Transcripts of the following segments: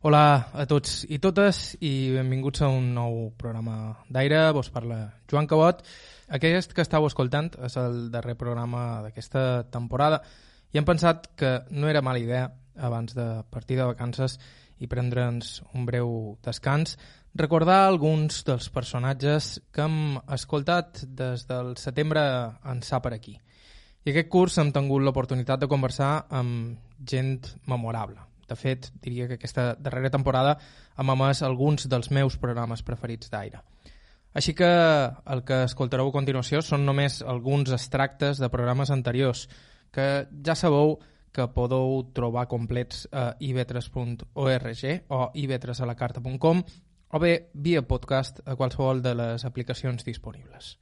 Hola a tots i totes i benvinguts a un nou programa d'aire. Vos parla Joan Cabot. Aquest que estàu escoltant és el darrer programa d'aquesta temporada i hem pensat que no era mala idea abans de partir de vacances i prendre'ns un breu descans, recordar alguns dels personatges que hem escoltat des del setembre ençà per aquí. I aquest curs hem tingut l'oportunitat de conversar amb gent memorable de fet, diria que aquesta darrera temporada hem emès alguns dels meus programes preferits d'aire. Així que el que escoltareu a continuació són només alguns extractes de programes anteriors que ja sabeu que podeu trobar complets a ivetres.org o ivetresalacarta.com o bé via podcast a qualsevol de les aplicacions disponibles.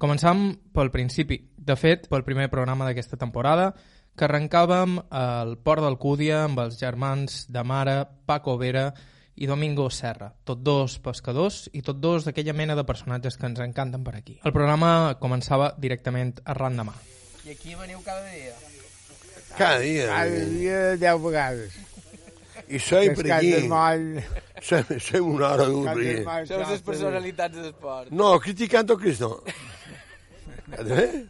Començam pel principi. De fet, pel primer programa d'aquesta temporada, que arrencàvem al Port d'Alcúdia amb els germans de mare Paco Vera i Domingo Serra, tots dos pescadors i tots dos d'aquella mena de personatges que ens encanten per aquí. El programa començava directament arran demà. I aquí veniu cada dia? Cada dia. Cada dia deu vegades. I sempre Pescat aquí. Sem, sem una hora d'un moll, Sou les personalitats de l'esport. No, criticant o Cristo. Eh?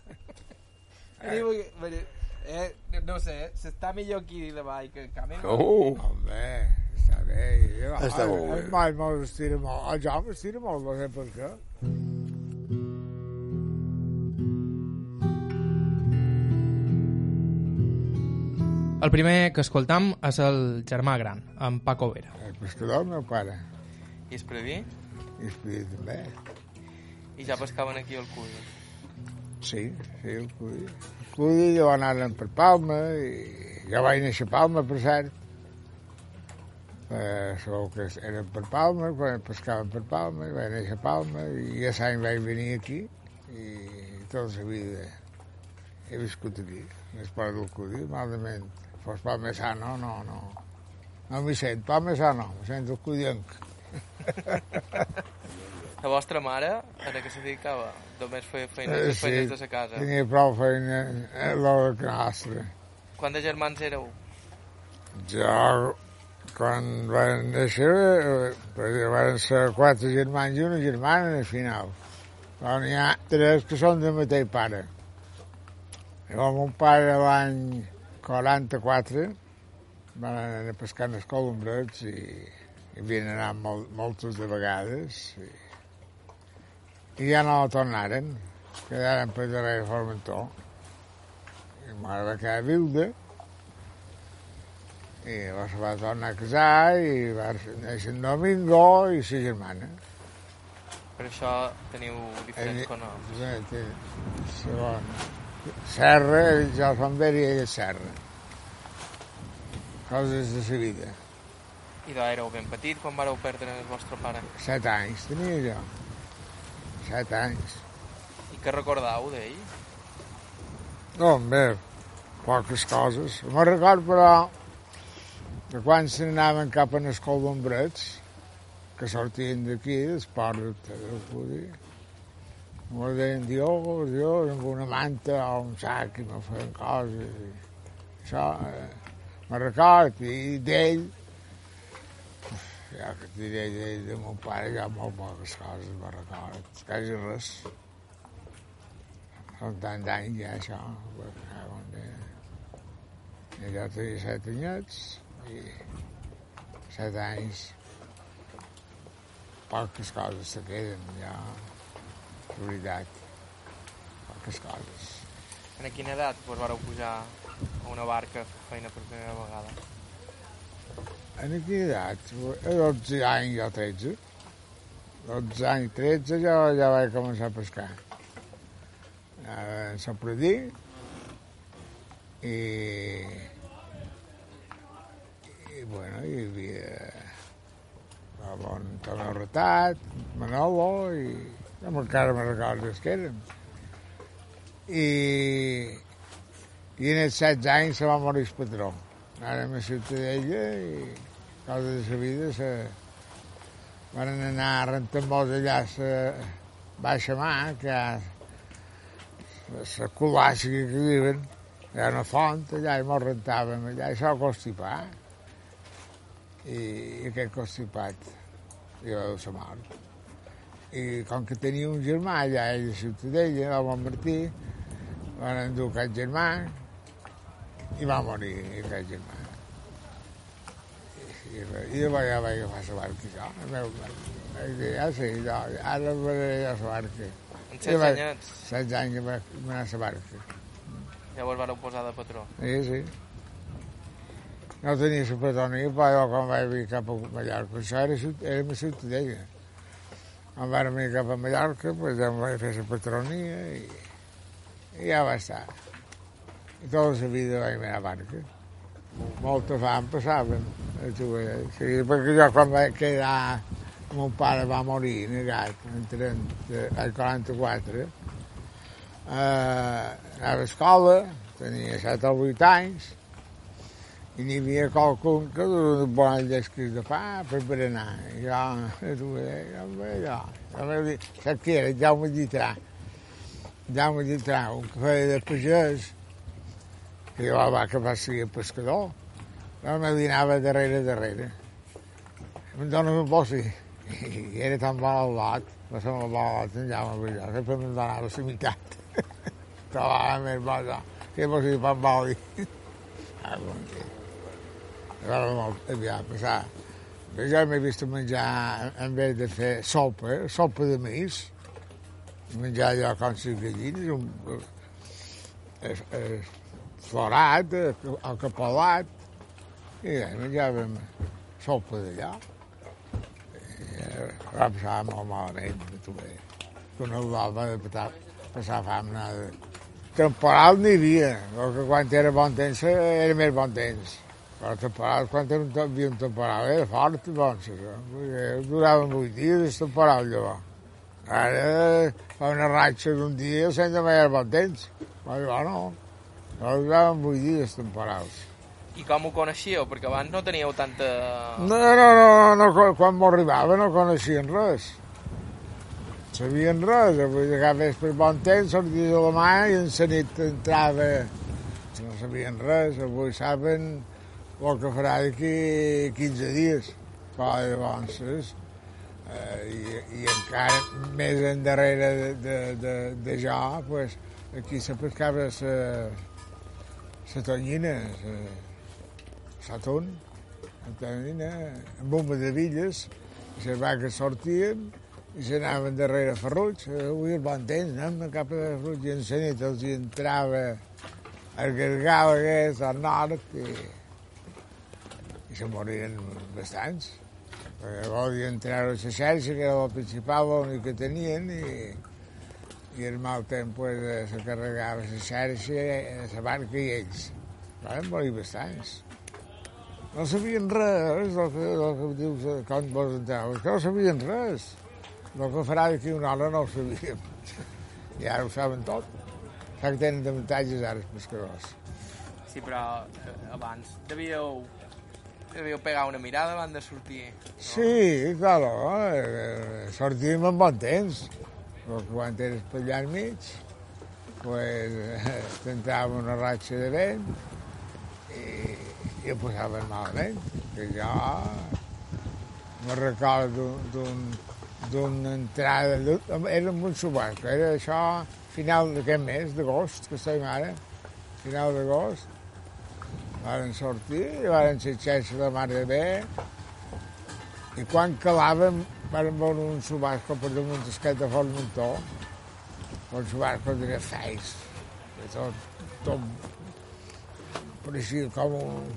Veniu, veniu, eh, no sé, s'està millor aquí de baix que a mi. Oh. Home, està bé. Jo, Està molt bé. El moll molt estira molt. El estira molt, no sé per què. El primer que escoltam és el germà gran, en Paco Vera. El pescador, el meu pare. I es preví? I es podia també. I ja pescaven aquí al cul. Sí, sí, el podia. Podia, jo anàvem per Palma, i jo vaig néixer a Palma, per cert. Eh, que eren per Palma, quan pescaven per Palma, i vaig néixer a Palma, i aquest any vaig venir aquí, i tota la vida he viscut aquí, l'esport del Cudi, malament. Fos Palmesano, no, no. No m'hi sent, Palmesano, me sent el Cudienc. La vostra mare, a què se dedicava? Només feia feines, Eh, les feines de la casa. tenia prou feina a l'hora que nostra. Quants germans éreu? Jo, quan van néixer, eh, perquè van ser quatre germans i una germana al final. Però n'hi ha tres que són del mateix pare. Jo, mon pare l'any 44 van anar a pescar en els colombrets i hi havien anat molt, moltes de vegades i, i ja no tornaren, quedaren per darrere de Formentor. I mare va quedar viuda i llavors va tornar a casar i va néixer en Domingo i sa germana. Per això teniu diferents cognoms. Sí, segon. Serra, jo som Beri i ella Serra. Coses de sa vida. I de éreu ben petit quan vareu perdre el vostre pare. Set anys tenia jo. Set anys. I què recordau d'ell? No, bé, poques coses. Me record, però, que quan se n'anaven cap a l'escol d'ombrets, que sortien d'aquí, d'esport, del Cudi, me deien, Dios, Dios, amb una manta o un sac, i me feien coses. I això, eh, me record, i d'ell, que diré d'ell, de mon pare, hi ha molt poques coses, me record, quasi res. Són tant d'anys ja, això. perquè. I jo tenia set anyets i set anys. Poques coses se queden, ja. De veritat. Poques coses. En quina edat vos vareu pujar a una barca feina per primera vegada? En quina edat? A 12 anys o 13. 12 anys, 13, ja, ja vaig començar a pescar. A Sant Pradí i, i bueno, hi havia el bon Tomeu Retat, Manolo i encara me recordo els que eren. I, i en els 16 anys se va morir el patró. Anàvem a Ciutadella i coses de la vida se... van anar a rentar molts allà a la baixa mà, que hi ha la colàssica que diuen, hi ha una font allà i mos rentàvem allà i s'ho constipar. i, i aquest constipat i va dur la mort. I com que tenia un germà allà a la Ciutadella, el bon Martí, van endur aquest germà i va morir aquest germà. I, i, i llavors ja vaig agafar la barca jo. El meu, vaig dir, ja sí, jo, ara faré jo la barca. En I 16 vaig- anyets, 16 anys vaig anar a la barca. llavors vareu posar de patró. Sí, sí. No tenia la patronia, però jo quan vaig venir cap a Mallorca, això era, era Ciutadella. Quan vam venir cap a Mallorca, ja em vaig fer la patronia i, i ja va estar. I tota la vida vaig anar a barca. Molta fam passaven, a veus. Sí, perquè jo quan vaig quedar, mon pare va morir negat en 30, al 44, eh, a escola, tenia 7 o 8 anys, i n'hi havia qualcun que duia un bon llesquís de pa per berenar. I jo, a tu veus, jo, jo, jo saps qui era? Jaume Llitrà. Jaume Llitrà, un que feia de pagès, que jo va que va ser pescador. Jo me dinava darrere, darrere. Em dona un bossi. I era tan mal al lot, va ser molt mal al lot, en Jaume Balló, sempre me'n donava la meitat. Trobava més bo, que bossi de pan. Ah, dia. Ara molt aviat passar. Jo m'he vist menjar, en vez de fer sopa, sopa de mis, menjar allò com les gallines, un, eh, eh, florat, o capolat, i menjàvem sopa eh, va passar molt malament, tu bé. Que una doma de passar, passar fam, nada. Temporal n'hi havia, perquè quan era bon temps era més bon temps. Però temporal, quan era un, havia un temporal, era fort, doncs. Perquè Duraven vuit dies el temporal, llavors. Ara fa una ratxa d'un dia sense més bon temps. Però jo duraven vuit dies temporals. I com ho coneixíeu? Perquè abans no teníeu tanta... No, no, no, no, no quan- m'arribava no coneixien res. Sabien res, vull dir que ves per bon temps, sorties a la mà i en la nit entrava... No sabien res, avui saben el que farà d'aquí 15 dies. Però llavors, eh, i, i encara més endarrere de, de, de, de jo, pues, aquí se pescava la, ton, la tonyina, amb un de villes, les vaques sortien i se n'anaven darrere Ferruig. Avui el bon temps, anem cap a Ferruig i en nit els hi entrava el gargau aquest al nord i, i se morien bastants. Perquè volien treure la xarxa, que era la principal, l'únic que tenien, i, i el mal temps pues, se carregava la xarxa, eh, la barca i ells. Van morir bastants. No sabien res del que, del que dius eh, quan vols entrar, que no sabien res. El que farà d'aquí una hora no ho sabíem. I ara ho saben tot. Sap que tenen avantatges ara els pescadors. Sí, però eh, abans devíeu... Devíeu pegar una mirada abans de sortir. Sí, claro, eh, sortíem amb bon temps, perquè quan eres per allà al mig, pues, t'entrava una ratxa de vent i, i ho posaven malament, que jo me recordo d'un d'una entrada, d'un- era un subasco, era això final d'aquest mes, d'agost, que estem ara, final d'agost, Varen sortir, i varen ser xarxa de mar de bé, i quan calàvem veure un subasco per damunt d'esquet de Fort Montó, un subasco de feis, de tot, tot pareixia com un,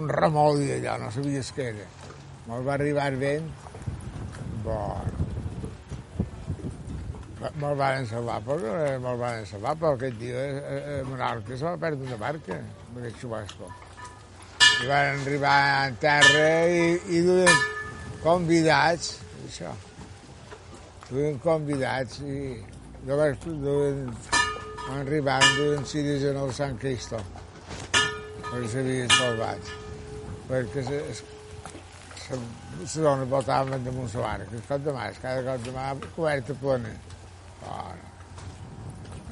un remoldi allò, no sabies què era. Me'l va arribar vent, bon, me'l van salvar, però eh, me'l van salvar, però aquest dia a, a Menorca se va perdre una barca, amb aquest xubasco. I van arribar en terra i, i duien convidats, això, duien convidats i llavors duien, van arribar, duien ciris en el Sant Cristo, perquè s'havien salvat, perquè se, se, se dona voltaven damunt la barca, el cop de mà, cada cop de mà coberta plena. Oh, no.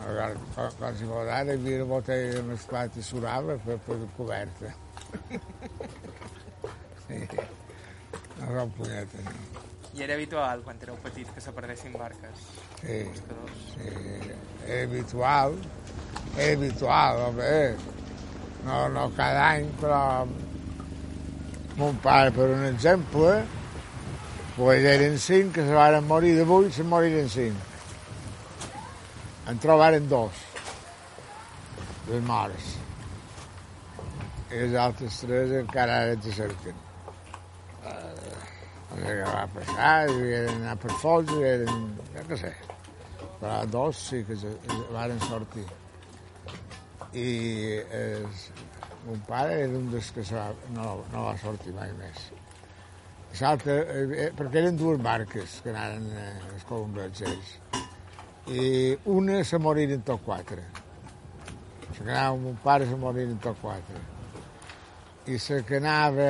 Quan, s'hi pot ara, hi havia botella de mesclat i surava per, per coberta. Sí. no són punyetes. No. I era habitual, quan éreu petits, que se perdessin barques? Sí, sí, habitual, és habitual, home, no, no cada any, però mon pare, per un exemple, pues eren cinc que se van morir de vuit, se moriren cinc. En trobaren dos, les mares. I els altres tres encara ara te cerquen. Eh, què va passar, devien anar per fons, eren, ja què sé. Però dos sí que van sortir. I els, mon pare era un dels que va, no, no va sortir mai més. L'altre, eh, perquè eren dues barques que anaven eh, els colombets ells. I una se moriren tots quatre. Se que anava mon pare se moriren tots quatre. I se que anava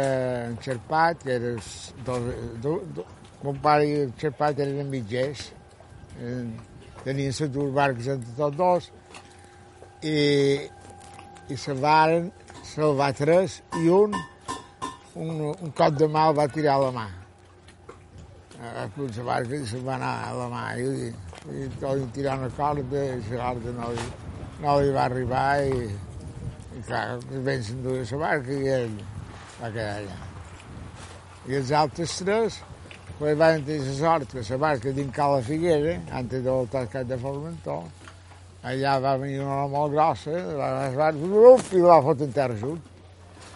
en Xerpat, que era dos, do, do, mon pare i el Xerpat eren mitgers. Eh, tenien les dues barques entre tots dos i, i salvaren, salvar tres i un un, un cop de mà el va tirar a la mà. A la barca i se'n va anar a la mà. I, i tot tirar una corda i la corda no no li va arribar i clar, el vent s'enduia la barca i ell va quedar allà. I els altres tres pues, van tenir la sort que la barca dins Cala Figuera, antes de voltar al cap de Formentor, allà va venir una ola molt grossa, va, va, va, i la va fotre en terra sud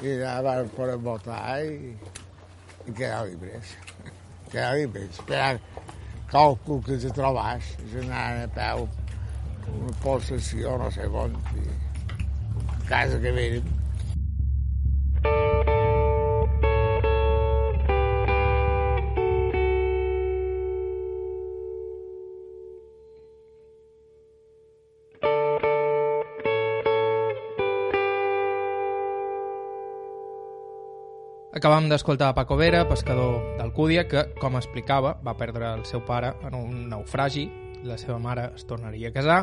i la van poder votar i, i quedar llibres. Quedar llibres. Esperar càlcul que se trobàs, i se anaven a peu, una possessió, no sé on, i casa que venen. Acabam d'escoltar Paco Vera, pescador d'Alcúdia, que, com explicava, va perdre el seu pare en un naufragi, la seva mare es tornaria a casar,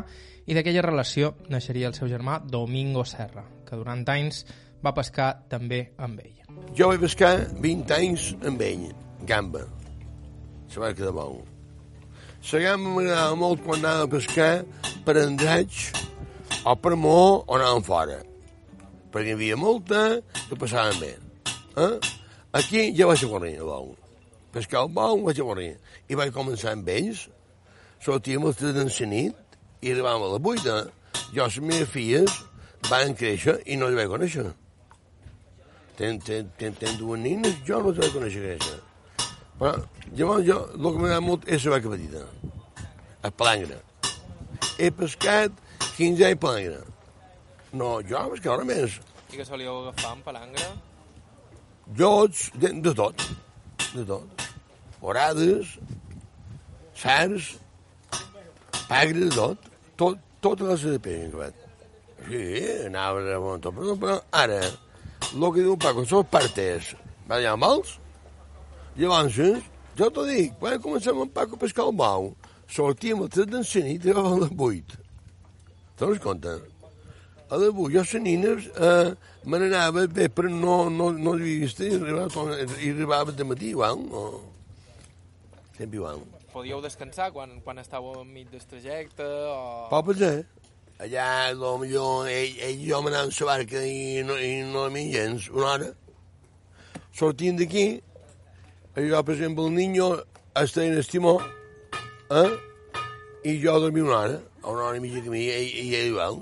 i d'aquella relació naixeria el seu germà Domingo Serra, que durant anys va pescar també amb ell. Jo vaig pescar 20 anys amb ell, gamba, la barca de bou. La gamba m'agradava molt quan anava a pescar per Andratx o per Mo o anàvem fora, perquè hi havia molta que passàvem bé. Eh? Aquí ja vaig a guarrir el bou. Pescar el bou vaig a guarrir. I vaig començar amb ells, sortíem els tres de la nit i arribàvem a la vuita. Jo, les meves filles van créixer i no les vaig conèixer. Ten, ten, ten, ten dues nines, jo no les vaig conèixer créixer. Però llavors jo, el que m'agrada molt és la vaca petita, a palangre. He pescat 15 anys palangre. No, jo pescat hora més. I que solíeu agafar amb palangre? Jots, de, de tot, de tot. Orades, sars, pagre, de tot. tot tota la de peix, en acabat. Sí, anava a bon tot. Però, però ara, el que diu Paco, són partes. Va allà amb els? Llavors, jo t'ho dic, quan comencem amb Paco a pescar el bau, sortíem a 3 de la i a les 8. Te'n compte? A les 8, jo a nines eh, me n'anava bé, però no, no, no havia vist i arribava, tot- i arribava de matí igual, no? Sempre igual. Podíeu descansar quan, quan estàveu enmig del trajecte o... Pot passar. Allà, potser, ell, ell i jo m'anàvem a la barca i no, i no a mi gens, una hora. Sortint d'aquí, jo, per exemple, el niño està en el timó, eh? i jo dormia una hora, o una hora i mitja que mi, i, i ell igual.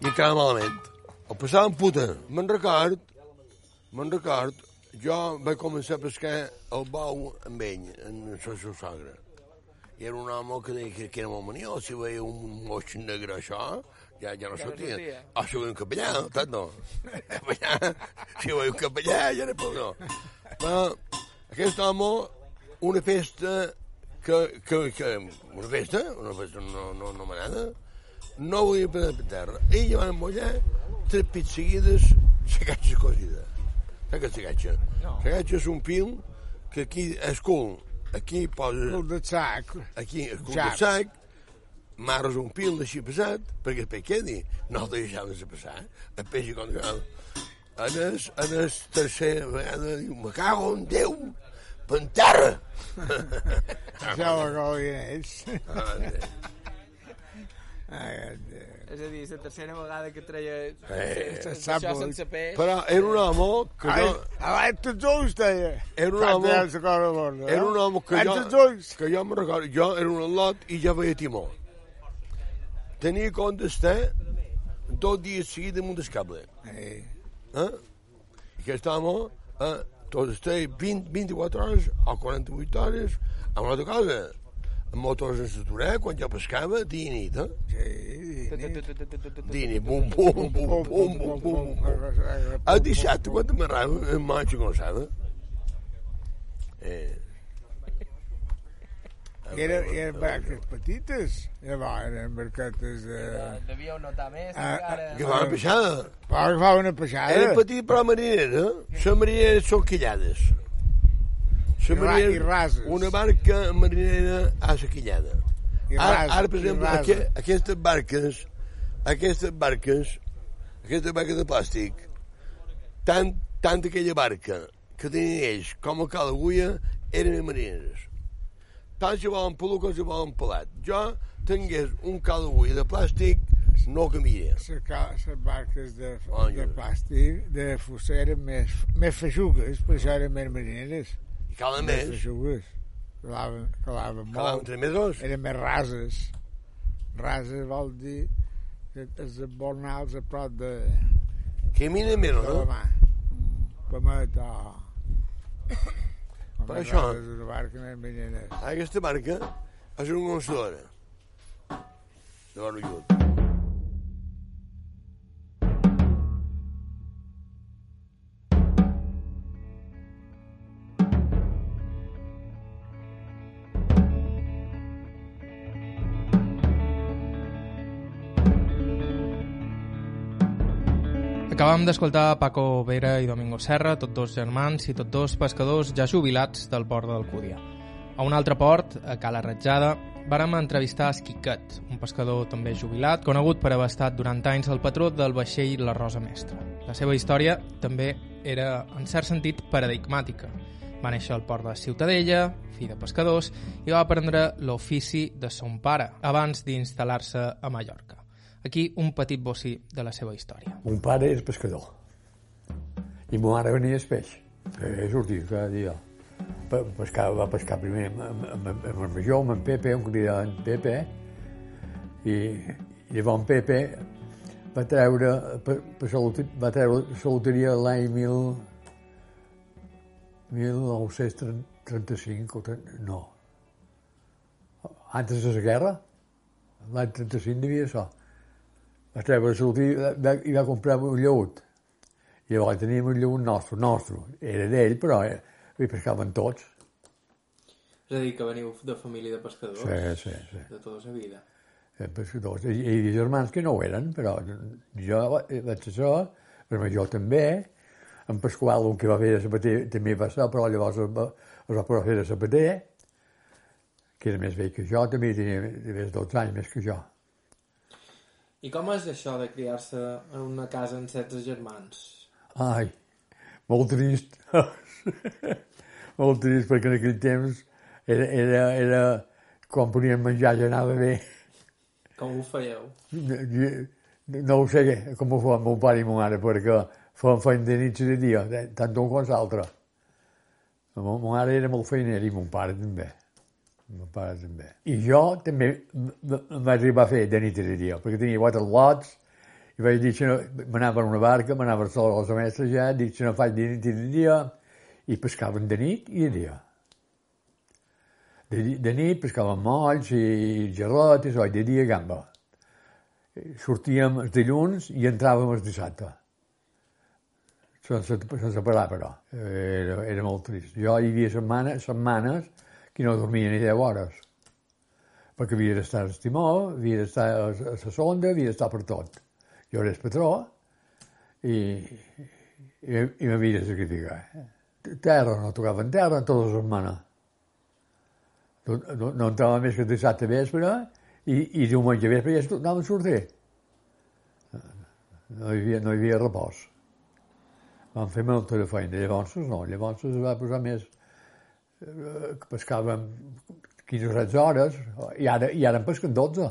I encara malament. Ho passàvem puta, me'n record, me'n record, jo vaig començar a pescar el bou amb ell, en la seva sogra. I era un home que deia que, que era molt maniós, si veia un moix negre això, ja, ja no Ja no sortia. O si veia un capellà, tant no. Capellà, si veia un capellà, ja era prou no. Però aquest home, una festa que, que, que una festa, una festa no, no, no m'agrada, no volia prendre per terra. Ell van emmollar tres pits seguides, la gatxa cosida. Saps què és gatxa? No. Gatxa és un pil que aquí és cul, aquí poses El de sac. aquí el cul Sac. de sac, marres un pil així passat, perquè el peix quedi. No el deixaven de passar. El peix quan en el, en el tercer vegada diu, me cago en Déu, per terra. Això ho acaben ells. Ah, Déu. És a dir, la tercera vegada que treia Eh, això sap, sense peix. Però era un home que Ai, jo... abans tots ulls, deia. Era un home- borda, Era un home que jo, Abans tots ulls. que jo me recordo, jo era un al·lot i ja veia timó. Tenia compte estar dos dies seguits damunt del cable. Ei, Eh? I aquest home, eh, tot estava 20, 24 hores o 48 hores a una altra cosa. Amb motors en s'aturar, quan jo pescava, dia i nit, eh? sí, nit. Dia i nit, bum, bum, bum, bum, bum, bum, bum. El dissabte, quan m'arrava, em manxa com sabe. Eh, I era, eren barques petites, llavors eren barquetes de... Devíeu notar més, Ah, encara. que fa una peixada. Va agafar una peixada. Era petit però marinera. Les marineres són quillades. Ra- i rases. Una barca marinera a la quillada. I Ara, rasa, ara, per exemple, aqu aquestes barques, aquestes barques, aquestes barques de plàstic, tant, tant aquella barca que tenien ells com a cada agulla eren marineres. Tant si volen pelut com si volen pelat. Jo tingués un cal d'agulla de plàstic, no ho canviaria. Les barques de, de plàstic, de fusta, eren més, més feixugues, per això eren més marineres. I calen Més més, feixugues. Calaven, calaven molt. 3 metres. Eren més rases. Rases vol dir que els bornals a prop de, Camina més, de la no? mà. Pomet o... o Per més això- Una barca més marinera. Aquesta barca és una conocedora de l'Orullut. Acabam d'escoltar Paco Vera i Domingo Serra, tots dos germans i tots dos pescadors ja jubilats del port d'Alcúdia. A un altre port, a Cala Ratjada, vàrem entrevistar Esquiquet, un pescador també jubilat, conegut per haver estat durant anys el patró del vaixell La Rosa Mestra. La seva història també era, en cert sentit, paradigmàtica. Va néixer al port de Ciutadella, fill de pescadors, i va aprendre l'ofici de son pare abans d'instal·lar-se a Mallorca. Aquí un petit bocí de la seva història. Mon pare és pescador. I mon mare venia el peix. Eh, sortia cada dia. Pescar, va pescar primer amb, amb, amb, amb el major, amb en Pepe, un cridaven Pepe, i, i llavors en Pepe va treure, per, per va treure la loteria l'any mil, 1935 o 30, no. Antes de la guerra, l'any 35 devia ser. Va treure la loteria va- i va comprar un lleut. I llavors teníem un lleut nostre, nostre. Era d'ell, però eh, hi pescaven tots. És a dir, que veniu de família de pescadors? Sí, sí, sí. De tota la vida. Eh, pescadors. I, I germans que no ho eren, però jo va- vaig ser això, el major també, en Pasqual, un que va fer de sabater, també va ser, però llavors es va, es va poder fer de sabater, que era més vell que jo, també tenia més 12 anys més que jo. I com és això de criar-se en una casa amb 16 germans? Ai, molt trist. molt trist, perquè en aquell temps era, era, era quan podíem menjar ja anava bé. Com ho fèieu? Jo- No ho sé com ho fa mon pare i mon mare, perquè feien feina de nit i de dia, de- tant un com l'altre. Mon mare era molt feiner i mon pare també. Mon pare també. I jo també em arribar a fer de nit i de dia, perquè tenia quatre lots, i vaig dir que no, m'anava en una barca, m'anava a sol als mestres ja, dic que no faig de nit i de dia, i pescaven de nit i de dia. De, de nit pescaven molls i gerrotes, o de dia gamba sortíem els dilluns i entràvem el dissabte. Sense, sense parar, però. Era, era molt trist. Jo hi havia setmanes, setmanes que no dormia ni 10 hores. Perquè havia d'estar al timó, havia d'estar a la sonda, havia d'estar per tot. Jo era el patró i, i, i m'havia de sacrificar. Terra, no tocava en terra en tota la setmana. No, no, no entrava més que dissabte vespre i, i diumenge vespre ja tornàvem a sortir. No hi havia, no hi havia repòs. Vam fer molta feina. Llavors no, llavors es va posar més... Eh, que pescàvem 15 o 16 hores i ara, i ara en pesquen 12.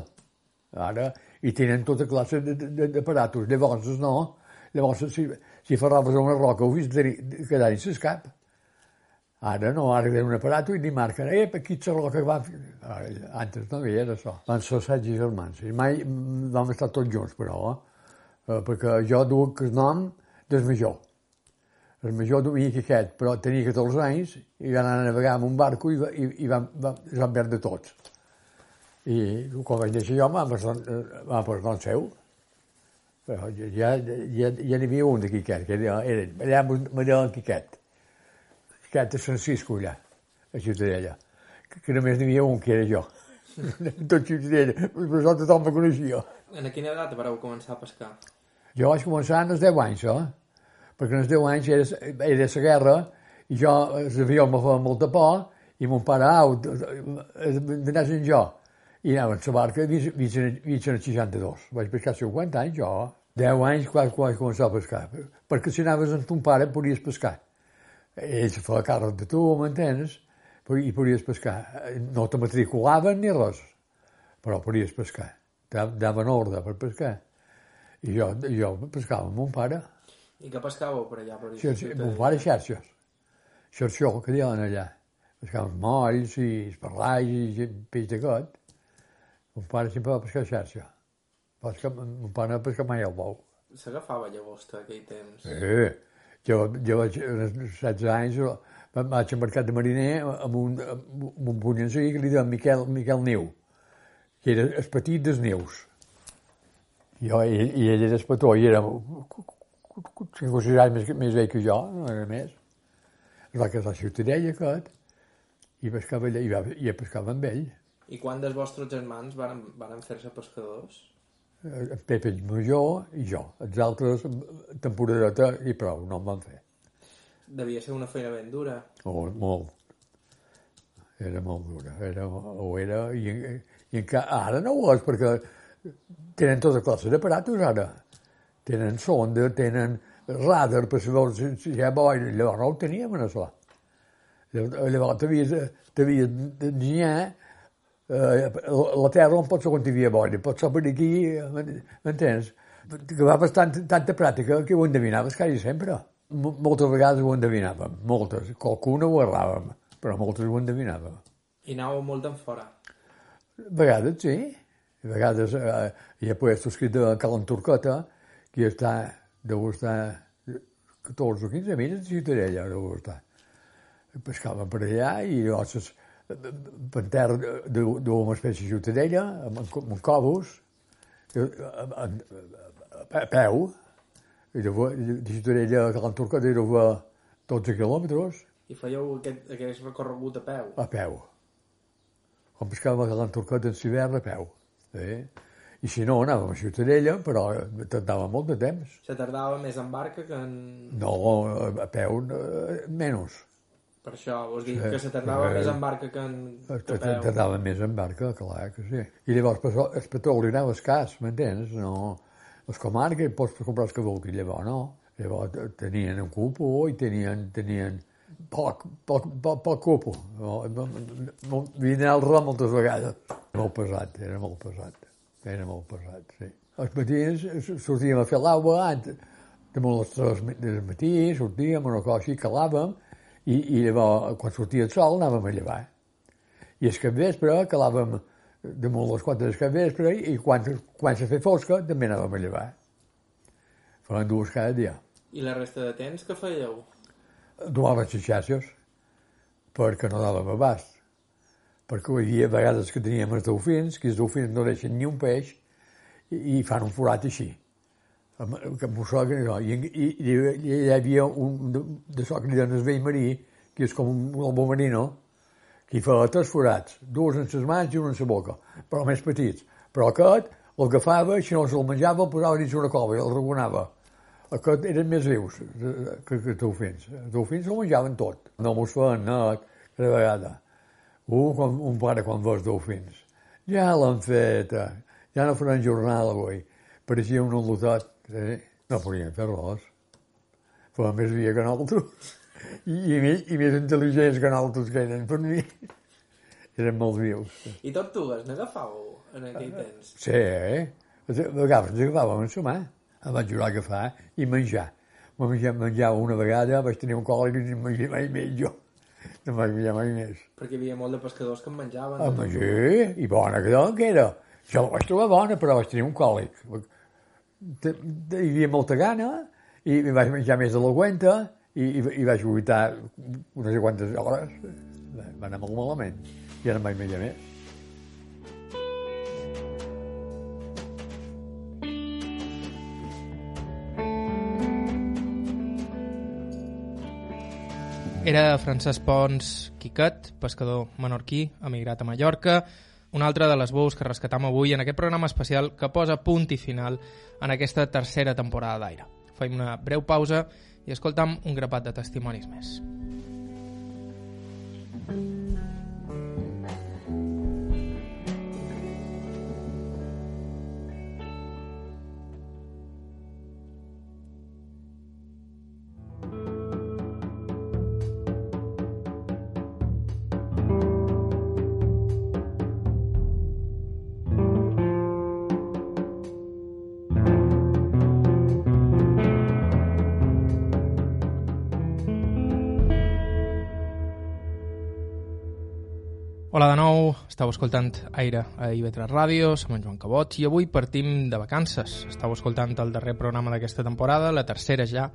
Ara, i tenen tota classe d'aparatos. Llavors no. Llavors, si, si ferraves una roca, ho vist quedar en s'escap. Ara no, ara ve un aparato i li marquen, eh, aquí la roca que va... Antes no hi era això. Van ser set germans. I mai vam estar tots junts, però, eh? perquè jo duc el nom del major el major duia aquest, però tenia 14 anys i van anar a navegar amb un barco i, i, i van, van, es van perdre tots. I quan vaig deixar jo m'ha posat el seu. Però ja, ja, ja n'hi havia un de Quiquet, que era, era allà me deien Quiquet. Quiquet de Francisco, allà, a Ciutadella. Que, que només n'hi havia un, que era jo. Tot Ciutadella, però això tothom me coneixia. En quina edat vareu començar a pescar? Jo vaig començar als 10 anys, eh? Perquè en els 10 anys era, era la guerra i jo, l'avió me feia molta por i mon pare, au, d'anar en jo. I anava en la barca fins, fins, fins al 62. Vaig pescar 50 anys, jo. 10 anys quan, vaig començar a pescar. Perquè si anaves amb ton pare podies pescar. Ell se feia càrrec de tu, m'entens? I podies pescar. No te matriculaven ni res, però podies pescar. Daven ordre per pescar. I jo, jo pescava amb mon pare. I què pescàveu per allà? Per Xarxes, mon pare xarxes. Xarxó, que diuen allà. Pescaven molls i esparlais i peix de got. Mon pare sempre va pescar xarxa. Pesca, mon pare no pesca mai el bou. S'agafava llagosta aquell temps? Sí. Jo, jo vaig, als 16 anys, vaig al mercat de mariner amb un, amb un punyancí que li deien Miquel, Miquel Niu, que era el petit dels nius. Jo, i, i ell era el petó, i era 5 o 6 anys més, més vell que jo, no era més. Es va casar a Ciutadella, aquest, i pescava allà, i, va, i pescava amb ell. I quan dels vostres germans van, van fer-se pescadors? Eh, en Pepe major i jo. Els altres, temporadeta i prou, no en van fer. Devia ser una feina ben dura. Oh, molt. Era molt dura. Era, o era, i, i encara, ara no ho és, perquè tenen tota classe d'aparatos ara tenen sonda, tenen radar per saber si, si hi ha boira. Llavors no ho teníem, això. Llavors t'havies d'enginyar eh, la terra on pot ser quan hi havia boira, pot ser per aquí, m'entens? Que va bastant tanta pràctica que ho endevinaves quasi sempre. Moltes vegades ho endevinàvem, moltes. Qualcuna ho erràvem, però moltes ho endevinàvem. I anàveu molt en fora? A vegades sí. A vegades eh, hi ha puestos que de Calanturcota, que està, deu estar 14 o 15 milles de Ciutadella, deu estar. Pescaven per allà i llavors per terra d'una espècie de Ciutadella, amb, amb cobos, a, a, peu, i de, de Ciutadella a Calanturca era 12 quilòmetres. I fèieu aquest, aquest recorregut a peu? A peu. Quan pescàvem a Calanturca en l'hivern a peu. Eh? I si no, anàvem a Ciutadella, però tardava molt de temps. Se tardava més en barca que en... No, a peu, eh, menys. Per això, vols dir sí, que se tardava eh, més en barca que en que peu. Tardava més en barca, clar que sí. I llavors el petroli anava escàs, m'entens? No, les comarques pots comprar els que vulguis, llavors no. Llavors tenien un cupo i tenien, tenien poc, poc, poc, poc cupo. Vine al ram moltes vegades. Molt pesat, era molt pesat. Era molt pesat, sí. Els matins sortíem a fer l'aigua, de les tres del matí, sortíem una cosa així, calàvem, i, i llavors, quan sortia el sol, anàvem a llevar. I el capvespre calàvem damunt les quatre del capvespre i quan, quan se feia fosca també anàvem a llevar. Fèiem dues cada dia. I la resta de temps què fèieu? Les xarxes perquè no dàvem abast perquè hi havia vegades que teníem els dofins, que els dofins no deixen ni un peix i, i fan un forat així. Que mosseguen allò. I, i, i, i hi havia un de, de so que li vell marí, que és com un, albo marino, que hi feia tres forats, dos en les mans i un en la boca, però més petits. Però aquest l'agafava, si no se'l menjava, el posava dins una cova i el regonava. Aquest eren més vius que, que els dofins. Els dofins el menjaven tot. No mos feien net, cada vegada. Uh, quan, un pare quan veus dofins. Ja l'han fet, eh? ja no faran jornal avui. Pareixia un al·lotat, eh? no podien fer res. feien més via que nosaltres. I, i, més, i més intel·ligents que nosaltres que eren per mi. Eren molt vius. I tortugues, n'agafàveu en aquell temps? Sí, eh? A vegades ens agafàvem a sumar. Em vaig jurar a agafar i menjar. Menjar, menjar una vegada, vaig tenir un còlic i no mengia mai més jo. No em vaig menjar mai més. Perquè hi havia molt de pescadors que en menjaven. Home, sí, i bona que, que era. Jo la vaig trobar bona, però vaig tenir un còlic. Hi havia molta gana, i i vaig menjar més de la cuenta, i, i, i vaig vomitar no sé quantes hores. Va anar molt malament. I ara no em vaig menjar més. Era Francesc Pons Quiquet, pescador menorquí, emigrat a Mallorca, una altra de les veus que rescatam avui en aquest programa especial que posa punt i final en aquesta tercera temporada d'Aire. Fem una breu pausa i escoltam un grapat de testimonis més. Hola nou, estàu escoltant Aire a IB3 Ràdio, som en Joan Cabot i avui partim de vacances. Estàu escoltant el darrer programa d'aquesta temporada, la tercera ja,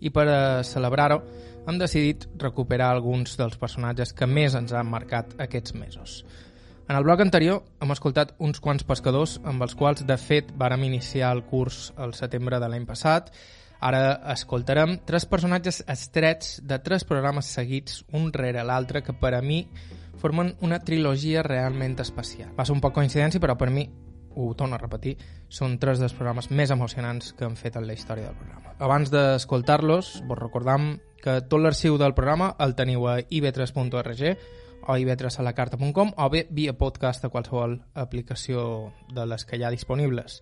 i per a celebrar-ho hem decidit recuperar alguns dels personatges que més ens han marcat aquests mesos. En el bloc anterior hem escoltat uns quants pescadors amb els quals, de fet, vàrem iniciar el curs al setembre de l'any passat. Ara escoltarem tres personatges estrets de tres programes seguits, un rere l'altre, que per a mi formen una trilogia realment especial. Va ser un poc coincidència, però per mi, ho torno a repetir, són tres dels programes més emocionants que han fet en la història del programa. Abans d'escoltar-los, vos recordam que tot l'arxiu del programa el teniu a ib3.org o ib3alacarta.com o bé via podcast a qualsevol aplicació de les que hi ha disponibles.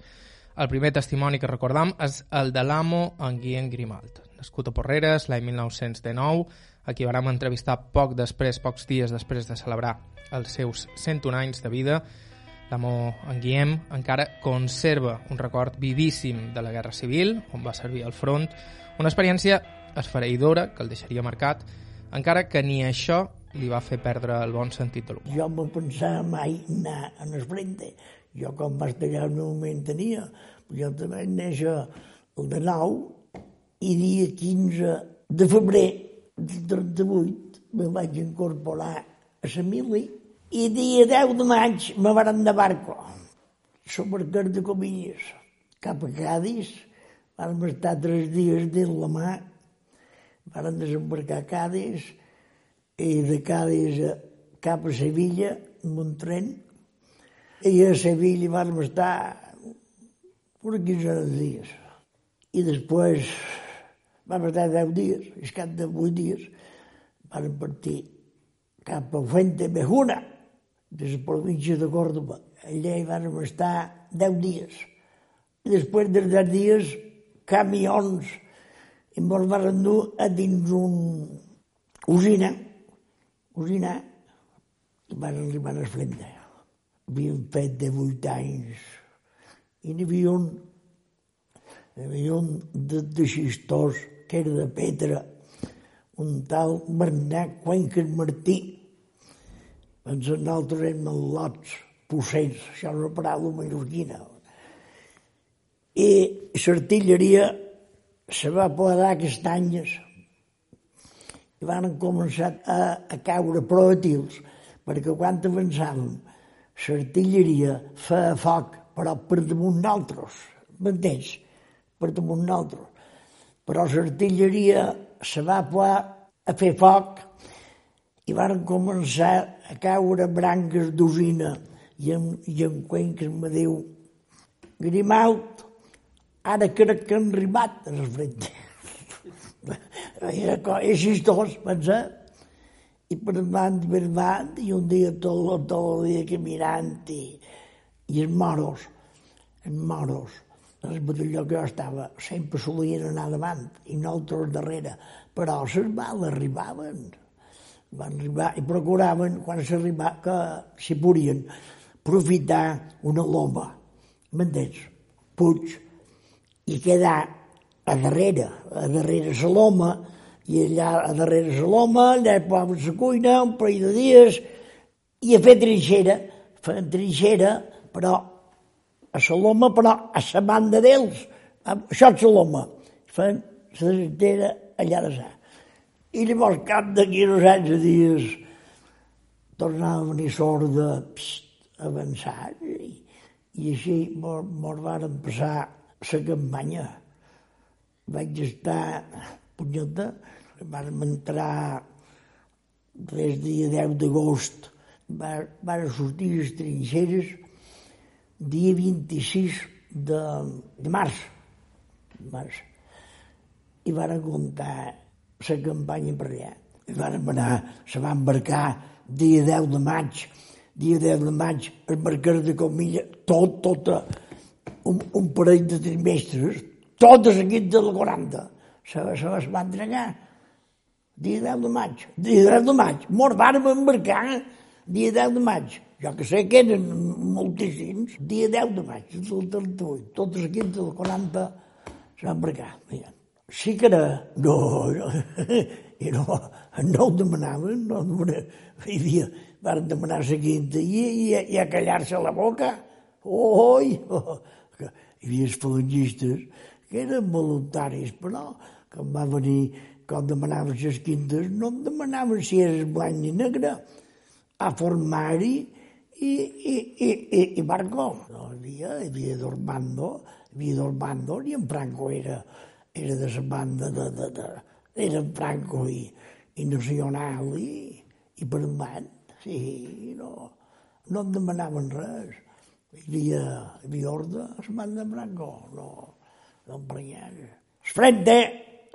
El primer testimoni que recordam és el de l'amo en Guillem Grimalt, nascut a Porreres l'any 1919, a qui vàrem entrevistar poc després, pocs dies després de celebrar els seus 101 anys de vida. L'amo en Guillem encara conserva un record vivíssim de la Guerra Civil, on va servir al front, una experiència esfereïdora que el deixaria marcat, encara que ni això li va fer perdre el bon sentit de l'humor. jo no pensava mai anar a el frente. Jo, com vaig tallar el meu moment tenia, jo també vaig néixer el de 9 i dia 15 de febrer del 38 me vaig incorporar a la mili i dia 10 de maig me van de barco. Supercar de Comilles, cap a Cádiz, vam estar tres dies dins la mà, van desembarcar a Cádiz, i de Cádiz cap a Sevilla amb un tren. I a Sevilla vam estar uns 15 dies. I després vam estar 10 dies al cap de 8 dies vam partir cap a Fuente Mejuna de la província de Córdoba. Allà hi vam estar 10 dies. Després dels 10 dies camions. I ens van dur a dins un usina usina i van arribar a Esplenda. Havíem fet de vuit anys. I n'hi havia un, hi havia un de, de xistós que era de Petra, un tal Bernat Cuenques Martí. Doncs nosaltres érem lots, possers, això és una paraula mallorquina. I l'artilleria se va apoderar castanyes i van començar a, a caure projectils, perquè quan avançàvem, l'artilleria feia foc, però per damunt nosaltres, m'entens? Per damunt nosaltres. Però l'artilleria se va poder a fer foc i van començar a caure branques d'usina i en, i en Cuenques me diu Grimalt, ara crec que han arribat a les frente. Era co- així tots, pensa. I per davant, per davant, i un dia tot, tot el dia caminant i, i els moros, els moros, el batalló que jo estava sempre solien anar davant i nosaltres darrere, però les bales arribaven. Van arribar i procuraven, quan s'arribava, que si podien aprofitar una loma, m'entens? Puig, i quedar a darrere, a darrere la loma, i allà a darrere la loma, allà posaven la cuina, un parell de dies, i a fer trinxera, feien trinxera, però a la loma, però a la banda d'ells. Això és la loma. Feien la trinxera allà de sa. I llavors, cap d'aquí anys dies, tornava a venir sort de pst, avançar i, i així mos, varen passar la campanya. Vaig estar punyeta, vam entrar des dia 10 d'agost, van sortir les trinxeres dia 26 de, de març, març, i van comptar la campanya per allà. I van anar, se va embarcar dia 10 de maig, dia 10 de maig, el mercat de Comilla, tot, tot, un, un parell de trimestres, tot seguit de la 40, se, se les va entregar. Dia 10 de maig, dia 10 de maig, mos vàrem embarcar dia 10 de maig. Jo que sé que eren moltíssims, dia 10 de maig del 38, tot seguit de la 40 se va embarcar. Mira. Sí que era... No, no, i no, no ho demanaven, no ho demanaven. Hi havia, van demanar la quinta i, i, i a callar-se la boca. Oi! Oh, que hi havia els falangistes que eren voluntaris, però quan va venir, quan demanaven les quintes, no em demanaven si eres blanc ni negre, a formar-hi i, i, i, i Marco. No, havia, havia Dormando, havia Dormando, i en Franco era, era de la banda de, de, de, era en Franco i, i Nacional i, i endavant. Sí, no, no em demanaven res. Hi havia, hi havia ordre, es van demanar no, no, no em prenyaven. El frente,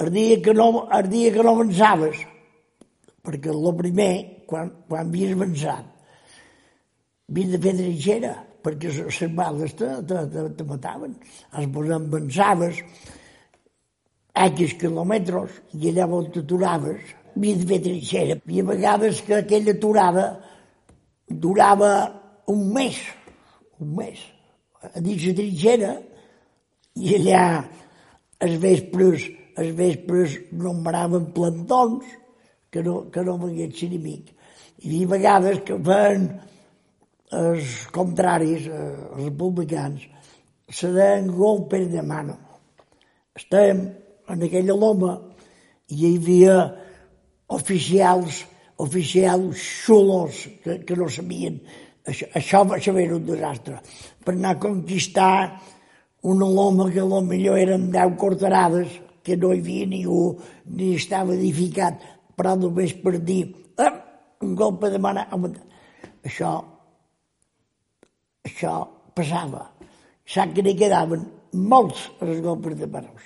el dia que no, el dia que no avançaves, perquè el primer, quan, quan havies avançat, havies de fer trinxera, perquè les bales te, te, te, te mataven. Els avançaves, X quilòmetres, i allà on t'aturaves, havia de fer trinxera. Hi havia vegades que aquella aturada durava un mes, un mes, a dins la trinxera, i allà els vespres, els vespres nombraven plantons que no, que no venien l'enemic. Hi havia vegades que feien els contraris, eh, els republicans, se deien golpes de mano. Estàvem en aquella loma i hi havia oficials, oficials xulos que, que no sabien. Això, això, això era un desastre. Per anar a conquistar una loma que millor eren deu cortarades, que no hi havia ningú, ni estava edificat, però només per dir eh, un golpe de mà. Això, això passava. Sap que n'hi quedaven molts els golpes de manos.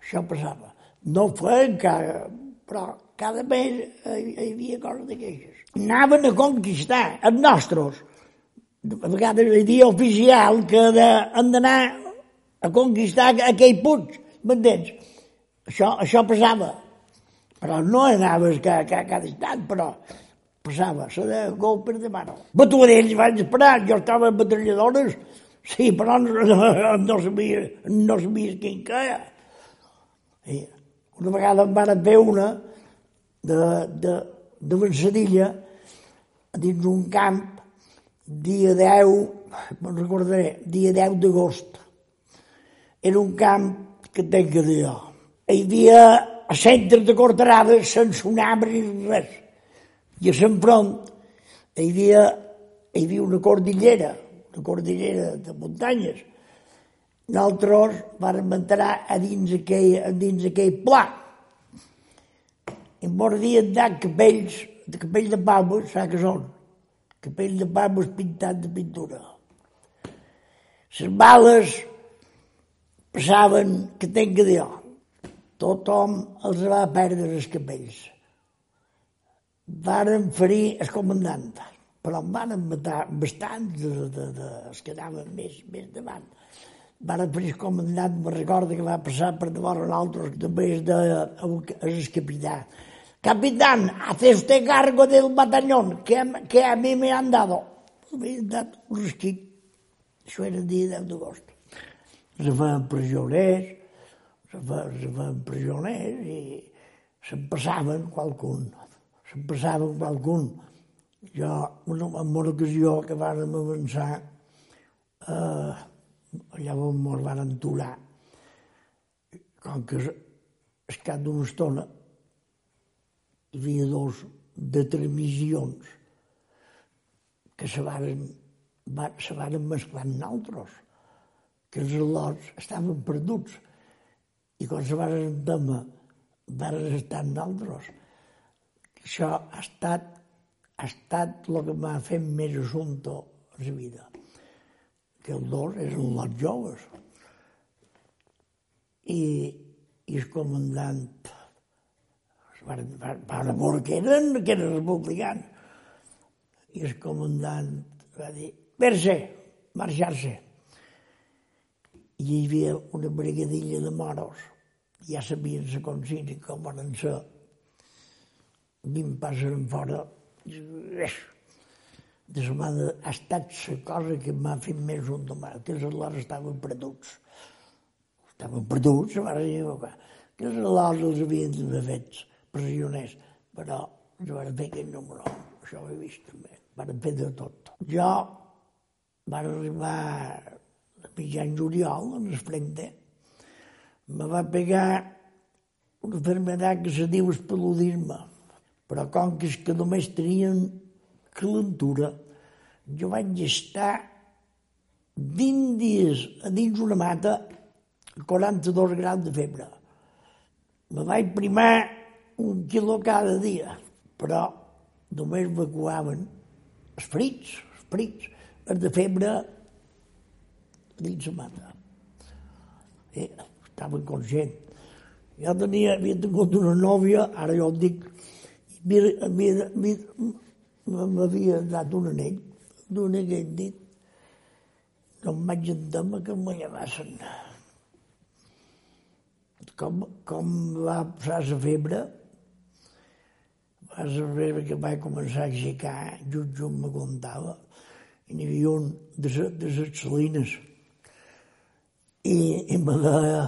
Això passava. No feien cada, però cada mes hi havia coses d'aquestes. Anaven a conquistar els nostres. A vegades hi havia oficial que de, han d'anar a conquistar aquell puig, m'entens? Això, això passava. Però no anaves cada, cada, cada instant, però passava, se de golpes de mano. Batudells vaig esperar, jo estava en batalladores, sí, però no, no, no sabia, no sabia quin queia. I una vegada em van fer una de, de, de Vansadilla dins un camp dia 10, me'n recordaré, dia 10 d'agost. Era un camp que tenc que dir jo. Hi havia a centre de cortarades sense un arbre ni res. I a l'enfront hi havia, hi havia una cordillera, una cordillera de muntanyes, nosaltres vam entrar a dins aquell, a dins aquell pla. I mordien de capells, de capells de palmes, saps què són? Capells de palmes pintats de pintura. Les bales passaven, que tenc que dir tothom els va perdre els capells. Varen ferir el comandant, però en van matar bastants de, de, de, els que anaven més, més davant va fer el comandant, me recorda que va passar per davant l'altre, que també és, de, és el capità. Capitán, hace usted cargo del batallón que, que a mí me han dado. M'he dat un resquit. Això era el dia 10 d'agost. Se feien presoners, se feien, se feien presoners i se'n passaven qualcun. Se'n passaven qualcun. Jo, una, en una ocasió que vàrem avançar, eh, allà on mos van aturar, com que es cap d'una estona hi havia dos de transmissions que se varen, va, se varen mesclar amb altres, que els al·lots estaven perduts i quan se varen demà varen estar amb altres. Això ha estat, ha estat el que m'ha fet més assumpte a la vida que els dos eren lots joves. I, i el comandant van, van, van veure que eren, que eren republicans. I el comandant va dir, ver-se, marxar-se. I hi havia una brigadilla de moros, ja sabien la consigna com van ser. Vint passen fora, de la mà ha estat la cosa que m'ha fet més un que els alors estaven perduts. Estaven perduts, va equivocar. Que els alors els havien d'haver fets pressioners, però jo vaig fer aquell número, això ho he vist també, van fer de tot. Jo van arribar a mitjan juliol, en el frente, me va pegar una enfermedad que se diu espeludisme, però com que és que només tenien calentura, jo vaig estar 20 dies a dins una mata 42 graus de febre. Me vaig primar un quilo cada dia, però només evacuaven els frits, els frits, els de febre dins la mata. Eh, estava conscient. Jo tenia, havia tingut una nòvia, ara jo dic, m'havia dat un anell, d'un anell dit, no em vaig entendre que m'ho llevassen. Com, com va passar la febre, vas veure que vaig començar a aixecar, just just me contava, i n'hi havia un de, les, de les salines. I, i me deia,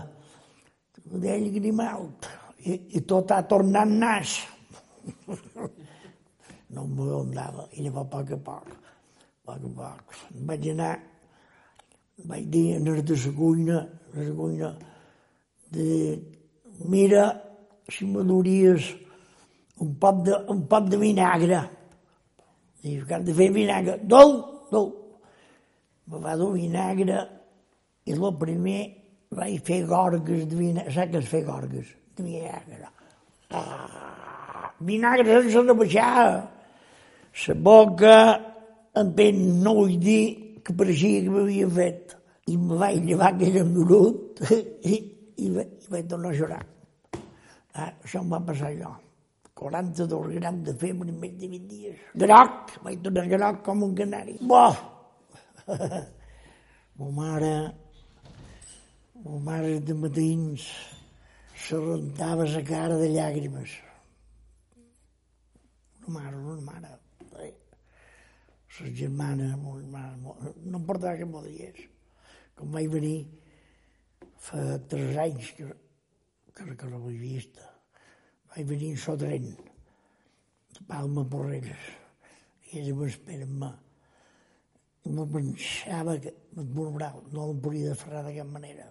deia Grimalt, i, i tot ha tornat nas. no me donava, i llavors a poc a poc, a poc a poc. Vaig anar, vaig dir a de la cuina, a la cuina, de, mira, si me duries un pot de, un pot de vinagre. Dius que de fer vinagre. Dol, dol. Me va dur vinagre i el primer vaig fer gorgues de vinagre. Saps què és fer gorgues? De vinagre. Ah, vinagre sense rebaixar. La boca en pen no vull dir que pareixia que m'havia fet. I me vaig llevar aquell endurut i, i, i vaig tornar a llorar. Ah, això em va passar allò. 42 grams de febre en més de 20 dies. Groc, vaig tornar groc com un canari. Bo! Mo mare, mo mare de matins se rentava la cara de llàgrimes. Mare, una mare. La germana, germana, no em portava que m'ho digués. Com vaig venir fa tres anys que, que, que no l'he vista vaig venir en so tren, de Palma Porreres, i ella m'espera amb mà. I me pensava que et murmural, no el podia deferrar de cap manera.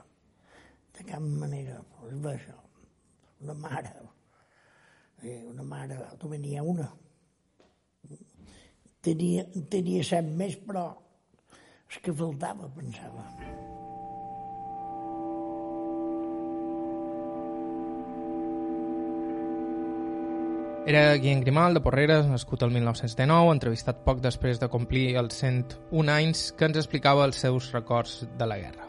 De cap manera. És això. Una mare. Eh, una mare, n'hi ha una. Tenia, tenia set més, però és que faltava, pensava. Era Guillem Grimal, de Porreres, nascut el 1979, entrevistat poc després de complir els 101 anys, que ens explicava els seus records de la guerra.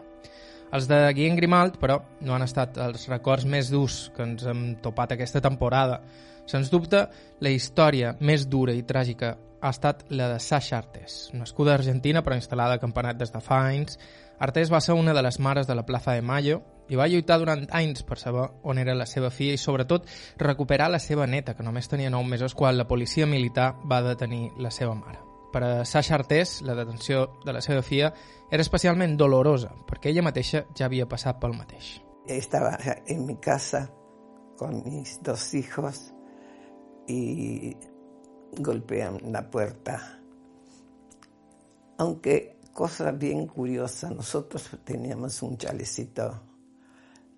Els de Guillem Grimald, però, no han estat els records més durs que ens hem topat aquesta temporada. Sens dubte, la història més dura i tràgica ha estat la de Sasha Artés. Nascuda a Argentina però instal·lada a Campanat des de fa anys, Artés va ser una de les mares de la Plaza de Mayo i va lluitar durant anys per saber on era la seva filla i sobretot recuperar la seva neta, que només tenia 9 mesos quan la policia militar va detenir la seva mare. Per a Sasha Artés, la detenció de la seva filla era especialment dolorosa, perquè ella mateixa ja havia passat pel mateix. Estaba en mi casa con mis dos hijos y golpean la puerta. Aunque cosa bien curiosa, nosotros teníamos un chalecito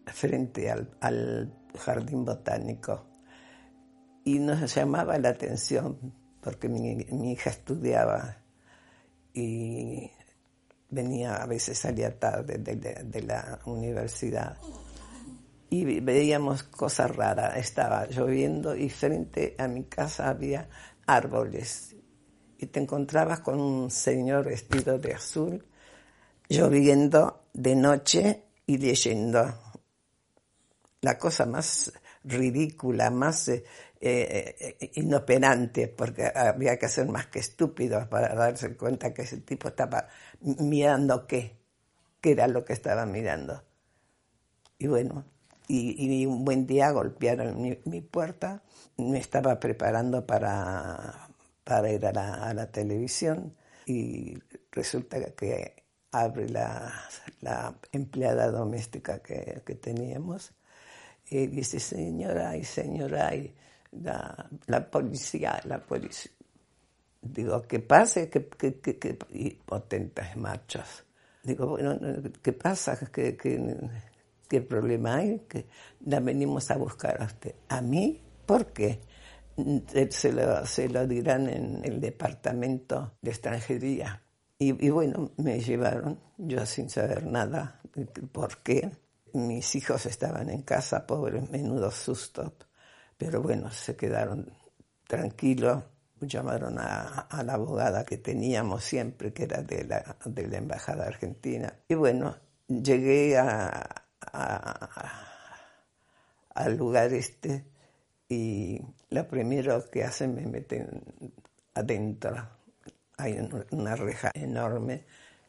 frente al, jardín botánico y nos llamaba la atención porque mi, hija estudiaba y venía a veces salía tarde de, de- de la universidad y veíamos cosas raras. Estaba lloviendo y frente a mi casa había árboles y te encontrabas con un señor vestido de azul lloviendo de noche y leyendo. La cosa más ridícula, más eh, eh, eh, inoperante, porque había que ser más que estúpidos para darse cuenta que ese tipo estaba mirando qué, qué era lo que estaba mirando. Y bueno, y, y un buen día golpearon mi, mi puerta, me estaba preparando para, para ir a la, a la televisión y resulta que abre la, la empleada doméstica que, que teníamos y dice, señora y señora, y la, la policía, la policía. Digo, ¿qué pasa? ¿Qué, qué, qué, qué? Y potentes machos. Digo, bueno, ¿qué pasa? ¿Qué, qué, problema hay? Que la venimos a buscar a usted. ¿A mí? ¿Por qué? Se lo, se lo dirán en el departamento de extranjería. Y, y bueno, me llevaron, yo sin saber nada, ¿por qué? Mis hijos estaban en casa, pobres, menudo susto. Pero bueno, se quedaron tranquilos, llamaron a, a la abogada que teníamos siempre, que era de la, de la Embajada Argentina. Y bueno, llegué a, a- al lugar este y lo primero que hacen me meten adentro. Hay un- una reja enorme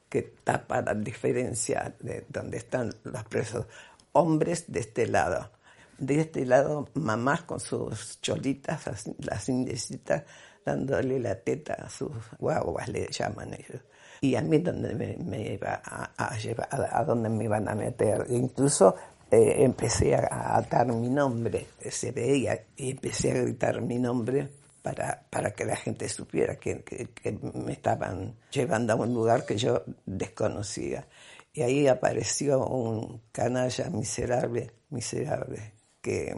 que tapa la diferencia de donde están los presos. Hombres de este lado. De este lado, mamás con sus cholitas, las indecitas, dándole la teta a sus guaguas, le llaman ellos. Y a mí donde me, me iba a, llevar, a, dónde me iban a meter. Incluso eh, empecé a, atar mi nombre, se veía, y empecé a gritar mi nombre para, para que la gente supiera que, que- que me estaban llevando a un lugar que yo desconocía. Y ahí apareció un canalla miserable, miserable, que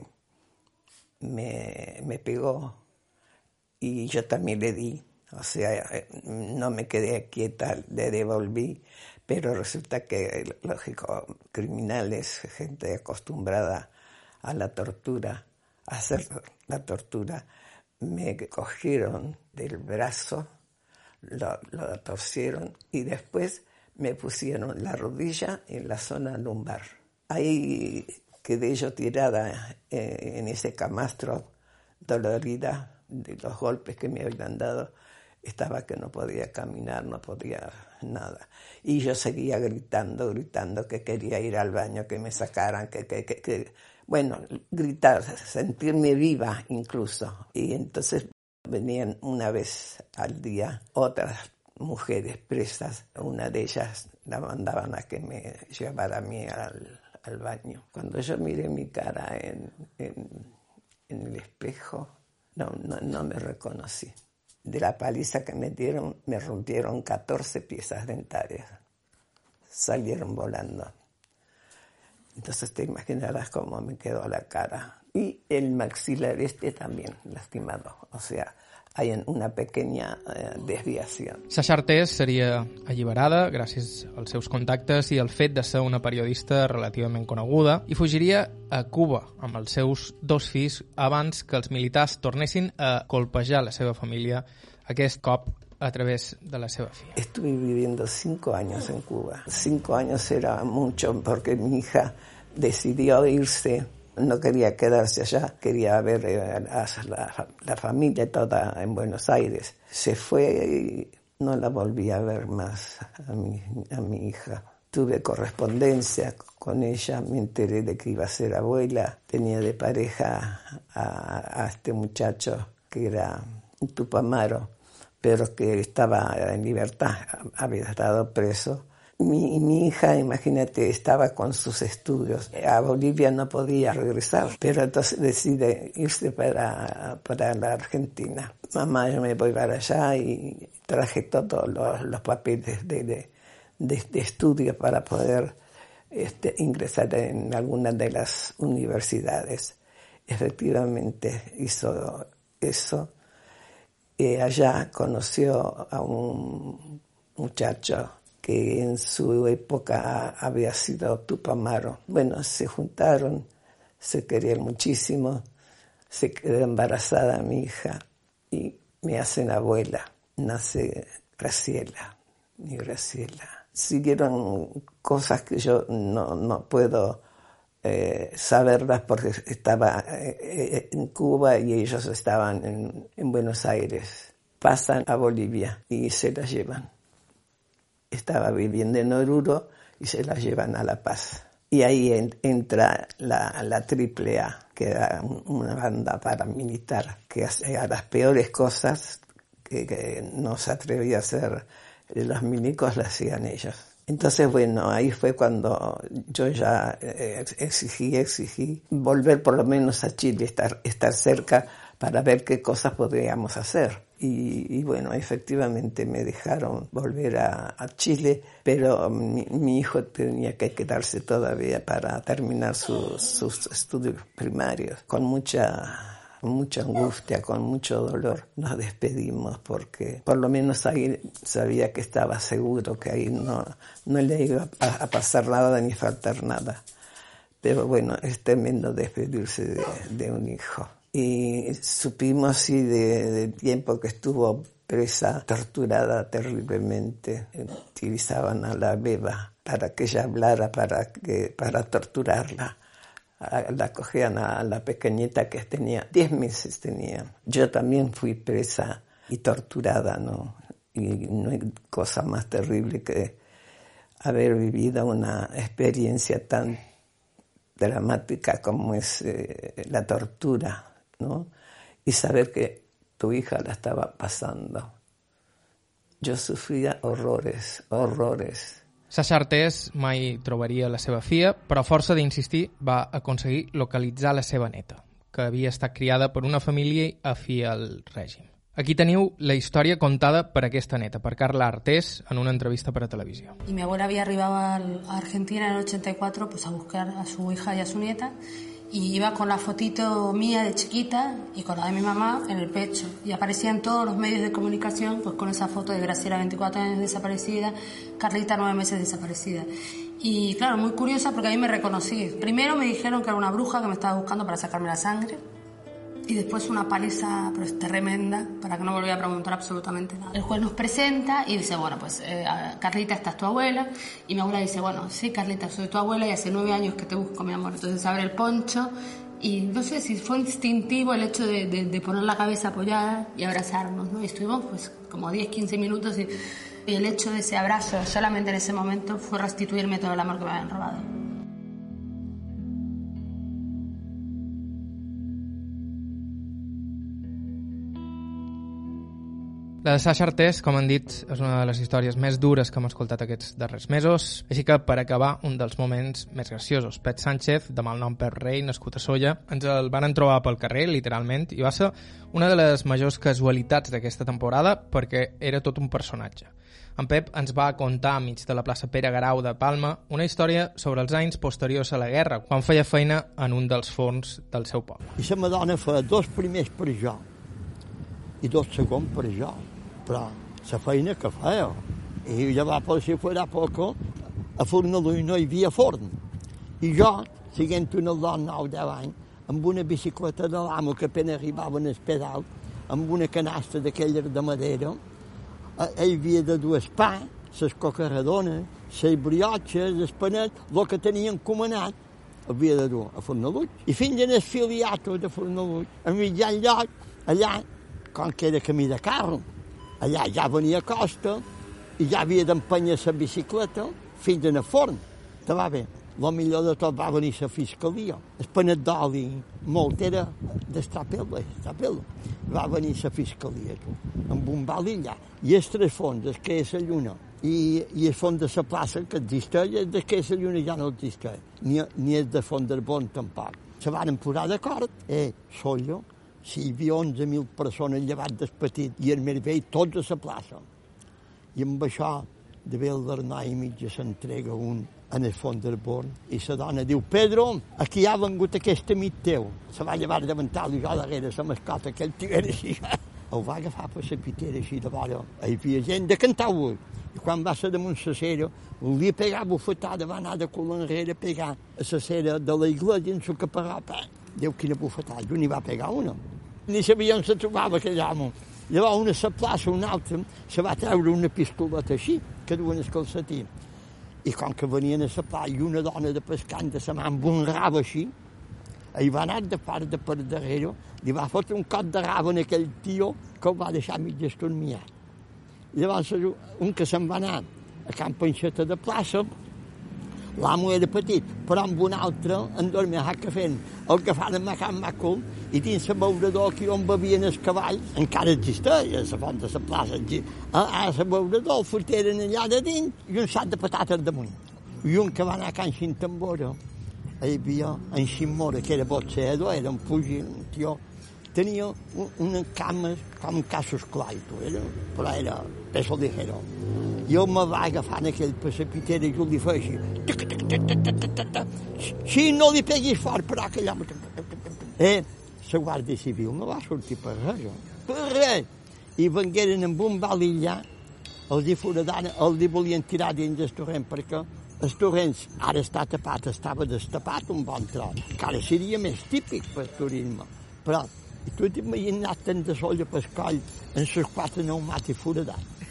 me, me pegó y yo también le di. O sea, eh, no me quedé quieta, le devolví, pero resulta que, lógico, criminales, gente acostumbrada a la tortura, a hacer la tortura, me cogieron del brazo, lo, lo torcieron y después me pusieron la rodilla en la zona lumbar. Ahí quedé yo tirada eh, en ese camastro, dolorida de los golpes que me habían dado. Estaba que no podía caminar, no podía nada. Y yo seguía gritando, gritando que quería ir al baño, que me sacaran, que, que, que, que- bueno, gritar, sentirme viva incluso. Y entonces venían una vez al día otras mujeres presas. Una de ellas la mandaban a que me llevara a mí al, baño. Cuando yo miré mi cara en, el espejo, no, no me reconocí. De la paliza que me dieron, me rompieron 14 piezas dentarias. Salieron volando. Entonces te imaginarás cómo me quedó la cara. Y el maxilar este también lastimado. O sea, hay una pequeña eh, desviación. Sasha Artés seria alliberada gràcies als seus contactes i al fet de ser una periodista relativament coneguda i fugiria a Cuba amb els seus dos fills abans que els militars tornessin a colpejar la seva família, aquest cop a través de la seva filla. Estuve viviendo cinco años en Cuba. Cinco años era mucho porque mi hija decidió irse no quería quedarse allá, quería ver eh, a la, familia toda en Buenos Aires. Se fue y no la volví a ver más a mi, a mi hija. Tuve correspondencia con ella, me enteré de que iba a ser abuela, tenía de pareja a, a este muchacho que era Tupamaro, pero que estaba en libertad, había estado preso mi, hija, imagínate, estaba con sus estudios. A Bolivia no podía regresar, pero entonces decide irse para, para la Argentina. Mamá, yo me voy para allá y traje todos los, los papeles de, de, de, de, estudio para poder este, ingresar en alguna de las universidades. Efectivamente hizo eso. Y allá conoció a un muchacho que en su época había sido Tupamaro. Bueno, se juntaron, se querían muchísimo, se quedó embarazada mi hija y me hacen abuela. Nace Graciela, mi Graciela. Siguieron cosas que yo no, no puedo eh, saberlas porque estaba eh, eh, en Cuba y ellos estaban en, en Buenos Aires. Pasan a Bolivia y se las llevan estaba viviendo en Oruro y se la llevan a La Paz. Y ahí entra la, la AAA, que era una banda paramilitar que hacía las peores cosas que, no se atrevía a hacer los milicos, las hacían ellos. Entonces, bueno, ahí fue cuando yo ya eh, exigí, exigí volver por lo menos a Chile, estar, estar cerca para ver qué cosas podríamos hacer. Y, bueno, efectivamente me dejaron volver a, Chile, pero mi, hijo tenía que quedarse todavía para terminar sus, sus estudios primarios. Con mucha, mucha angustia, con mucho dolor, nos despedimos porque por lo menos ahí sabía que estaba seguro que ahí no, no le iba a, pasar nada ni faltar nada. Pero bueno, es tremendo despedirse de, de un hijo y supimos así de, de, tiempo que estuvo presa, torturada terriblemente. Utilizaban a la beba para que ella hablara, para, que, para torturarla. La cogían a la pequeñita que tenía, 10 meses tenía. Yo también fui presa y torturada, ¿no? Y no hay cosa más terrible que haber vivido una experiencia tan dramática como es eh, la tortura ¿no? Y saber que tu hija la estaba pasando. Jo sofria horrores, horrores. Sasha Artés mai trobaria la seva filla, però a força d'insistir va aconseguir localitzar la seva neta, que havia estat criada per una família afí al règim. Aquí teniu la història contada per aquesta neta, per Carla Artés, en una entrevista per a televisió. Y mi abuela había arribado a Argentina en el 84 pues, a buscar a su hija y a su nieta y iba con la fotito mía de chiquita y con la de mi mamá en el pecho. Y aparecían todos los medios de comunicación pues con esa foto de Graciela 24 años desaparecida, Carlita 9 meses desaparecida. Y claro, muy curiosa porque a me reconocí. Primero me dijeron que era una bruja que me estaba buscando para sacarme la sangre y después una paliza pero es tremenda para que no volviera a preguntar absolutamente nada. El juez nos presenta y dice, bueno, pues eh, Carlita, esta es tu abuela. Y mi abuela dice, bueno, sí, Carlita, soy tu abuela y hace nueve años que te busco, mi amor. Entonces abre el poncho y no sé si fue instintivo el hecho de, de, de poner la cabeza apoyada y abrazarnos, ¿no? Y estuvimos pues como 10, 15 minutos y, y el hecho de ese abrazo solamente en ese momento fue restituirme todo el amor que me habían robado. La de Sasha Artés, com han dit, és una de les històries més dures que hem escoltat aquests darrers mesos, així que per acabar, un dels moments més graciosos. Pet Sánchez, de malnom Pep Rei, nascut a Solla, ens el van trobar pel carrer, literalment, i va ser una de les majors casualitats d'aquesta temporada perquè era tot un personatge. En Pep ens va contar, mig de la plaça Pere Garau de Palma, una història sobre els anys posteriors a la guerra, quan feia feina en un dels forns del seu poble. I la Madonna fa dos primers per jo i dos segons per jo però la feina que feia. I llavors, si fora poco, a Fornalui no hi havia forn. I jo, siguent una dona 9 10 anys, amb una bicicleta de l'amo que apenas arribava al pedal, amb una canasta d'aquelles de madera, eh, hi havia de dues pa, les cocarradones, les briotxes, el panet, el que tenien comanat, havia de dur a Fornalut. I fins en el filiato de Fornalut, a mitjan lloc, allà, com que era camí de carro, allà ja venia a costa i ja havia d'empènyer la bicicleta fins en el forn. Te va bé. El millor de tot va venir la fiscalia. El panet d'oli molt era d'Estrapel·la, Estrapel·la. Va venir la fiscalia, tu, amb un bal allà. I els tres fons, el que és la lluna, i, i el fons de la plaça que existeix, el de que és la lluna ja no existeix, ni, ni el de fons del bon tampoc. Se van posar d'acord, eh, Sollo, si hi havia 11.000 persones llevat del petit i el més vell, tots a la plaça. I amb això, de ve el Bernà i mitja s'entrega un en el fons del born i la dona diu, Pedro, aquí ha vengut aquest amic teu. Se va llevar de vental i jo darrere la mascota, que el tio era així. El va agafar per la pitera així de vora. Hi havia gent de cantar -ho. I quan va ser damunt la cera, volia pegar bufetada, va anar de cul enrere a pegar a la cera de la iglesia en su caparrapa. Déu, quina bufetada, n'hi va pegar una. Ni sabia on se trobava aquell home. Llavors, una se plaça, una altra, se va treure una pistoleta així, que duen el calcetí. I com que venien a playa i una dona de pescant de mà amb un rab així, hi va anar de part de per darrere, li va fotre un cop de rab en aquell tio que el va deixar mig estormiat. Llavors, un que se'n va anar a Can Panxeta de plaça, l'amo era petit, però amb un altre en dormia que fent el que fan amb Can Macul i dins el beurador aquí on bevien els cavalls encara existeix, a la font de la plaça a, a la beurador el foteren allà de dins i un sac de patates damunt i un que va anar a Can Xintambora hi havia en Ximora que era boxeador, era un pugil un tio tenia un, una cama com casos claito, era, però era peso ligero. Jo me va agafar en aquell precipitera i jo li feia així. Si no li peguis fort, però aquell home... Eh, la Guàrdia Civil no va sortir per res. Per res. I vengueren amb un balillà, els hi foradana, els hi volien tirar dins del torrent, perquè el torrent ara està tapat, estava destapat un bon tros, que ara seria més típic per turisme. Però i tu t'imagina't tant de solla per coll en les quatre pneumàtics foradats.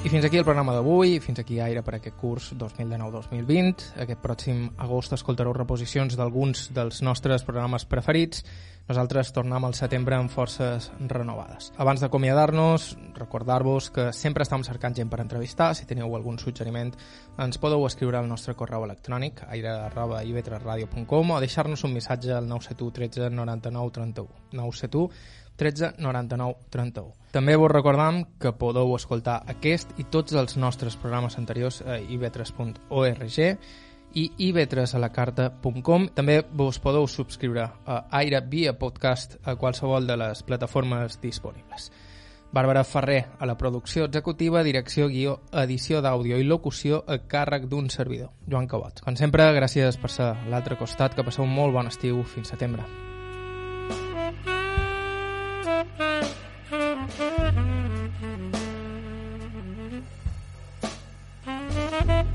I fins aquí el programa d'avui, fins aquí gaire per aquest curs 2019-2020. Aquest pròxim agost escoltareu reposicions d'alguns dels nostres programes preferits. Nosaltres tornem al setembre amb forces renovades. Abans d'acomiadar-nos, recordar-vos que sempre estem cercant gent per entrevistar. Si teniu algun suggeriment, ens podeu escriure al nostre correu electrònic aire.ivetresradio.com o deixar-nos un missatge al 971 13 99 31. 971 13 99 31. També vos recordam que podeu escoltar aquest i tots els nostres programes anteriors a ivetres.org i ivetresalacarta.com. També vos podeu subscriure a Aire via podcast a qualsevol de les plataformes disponibles. Bàrbara Ferrer a la producció executiva, direcció, guió, edició d'àudio i locució a càrrec d'un servidor, Joan Cabot. Com sempre, gràcies per ser a l'altre costat, que passeu un molt bon estiu fins setembre. Thank you.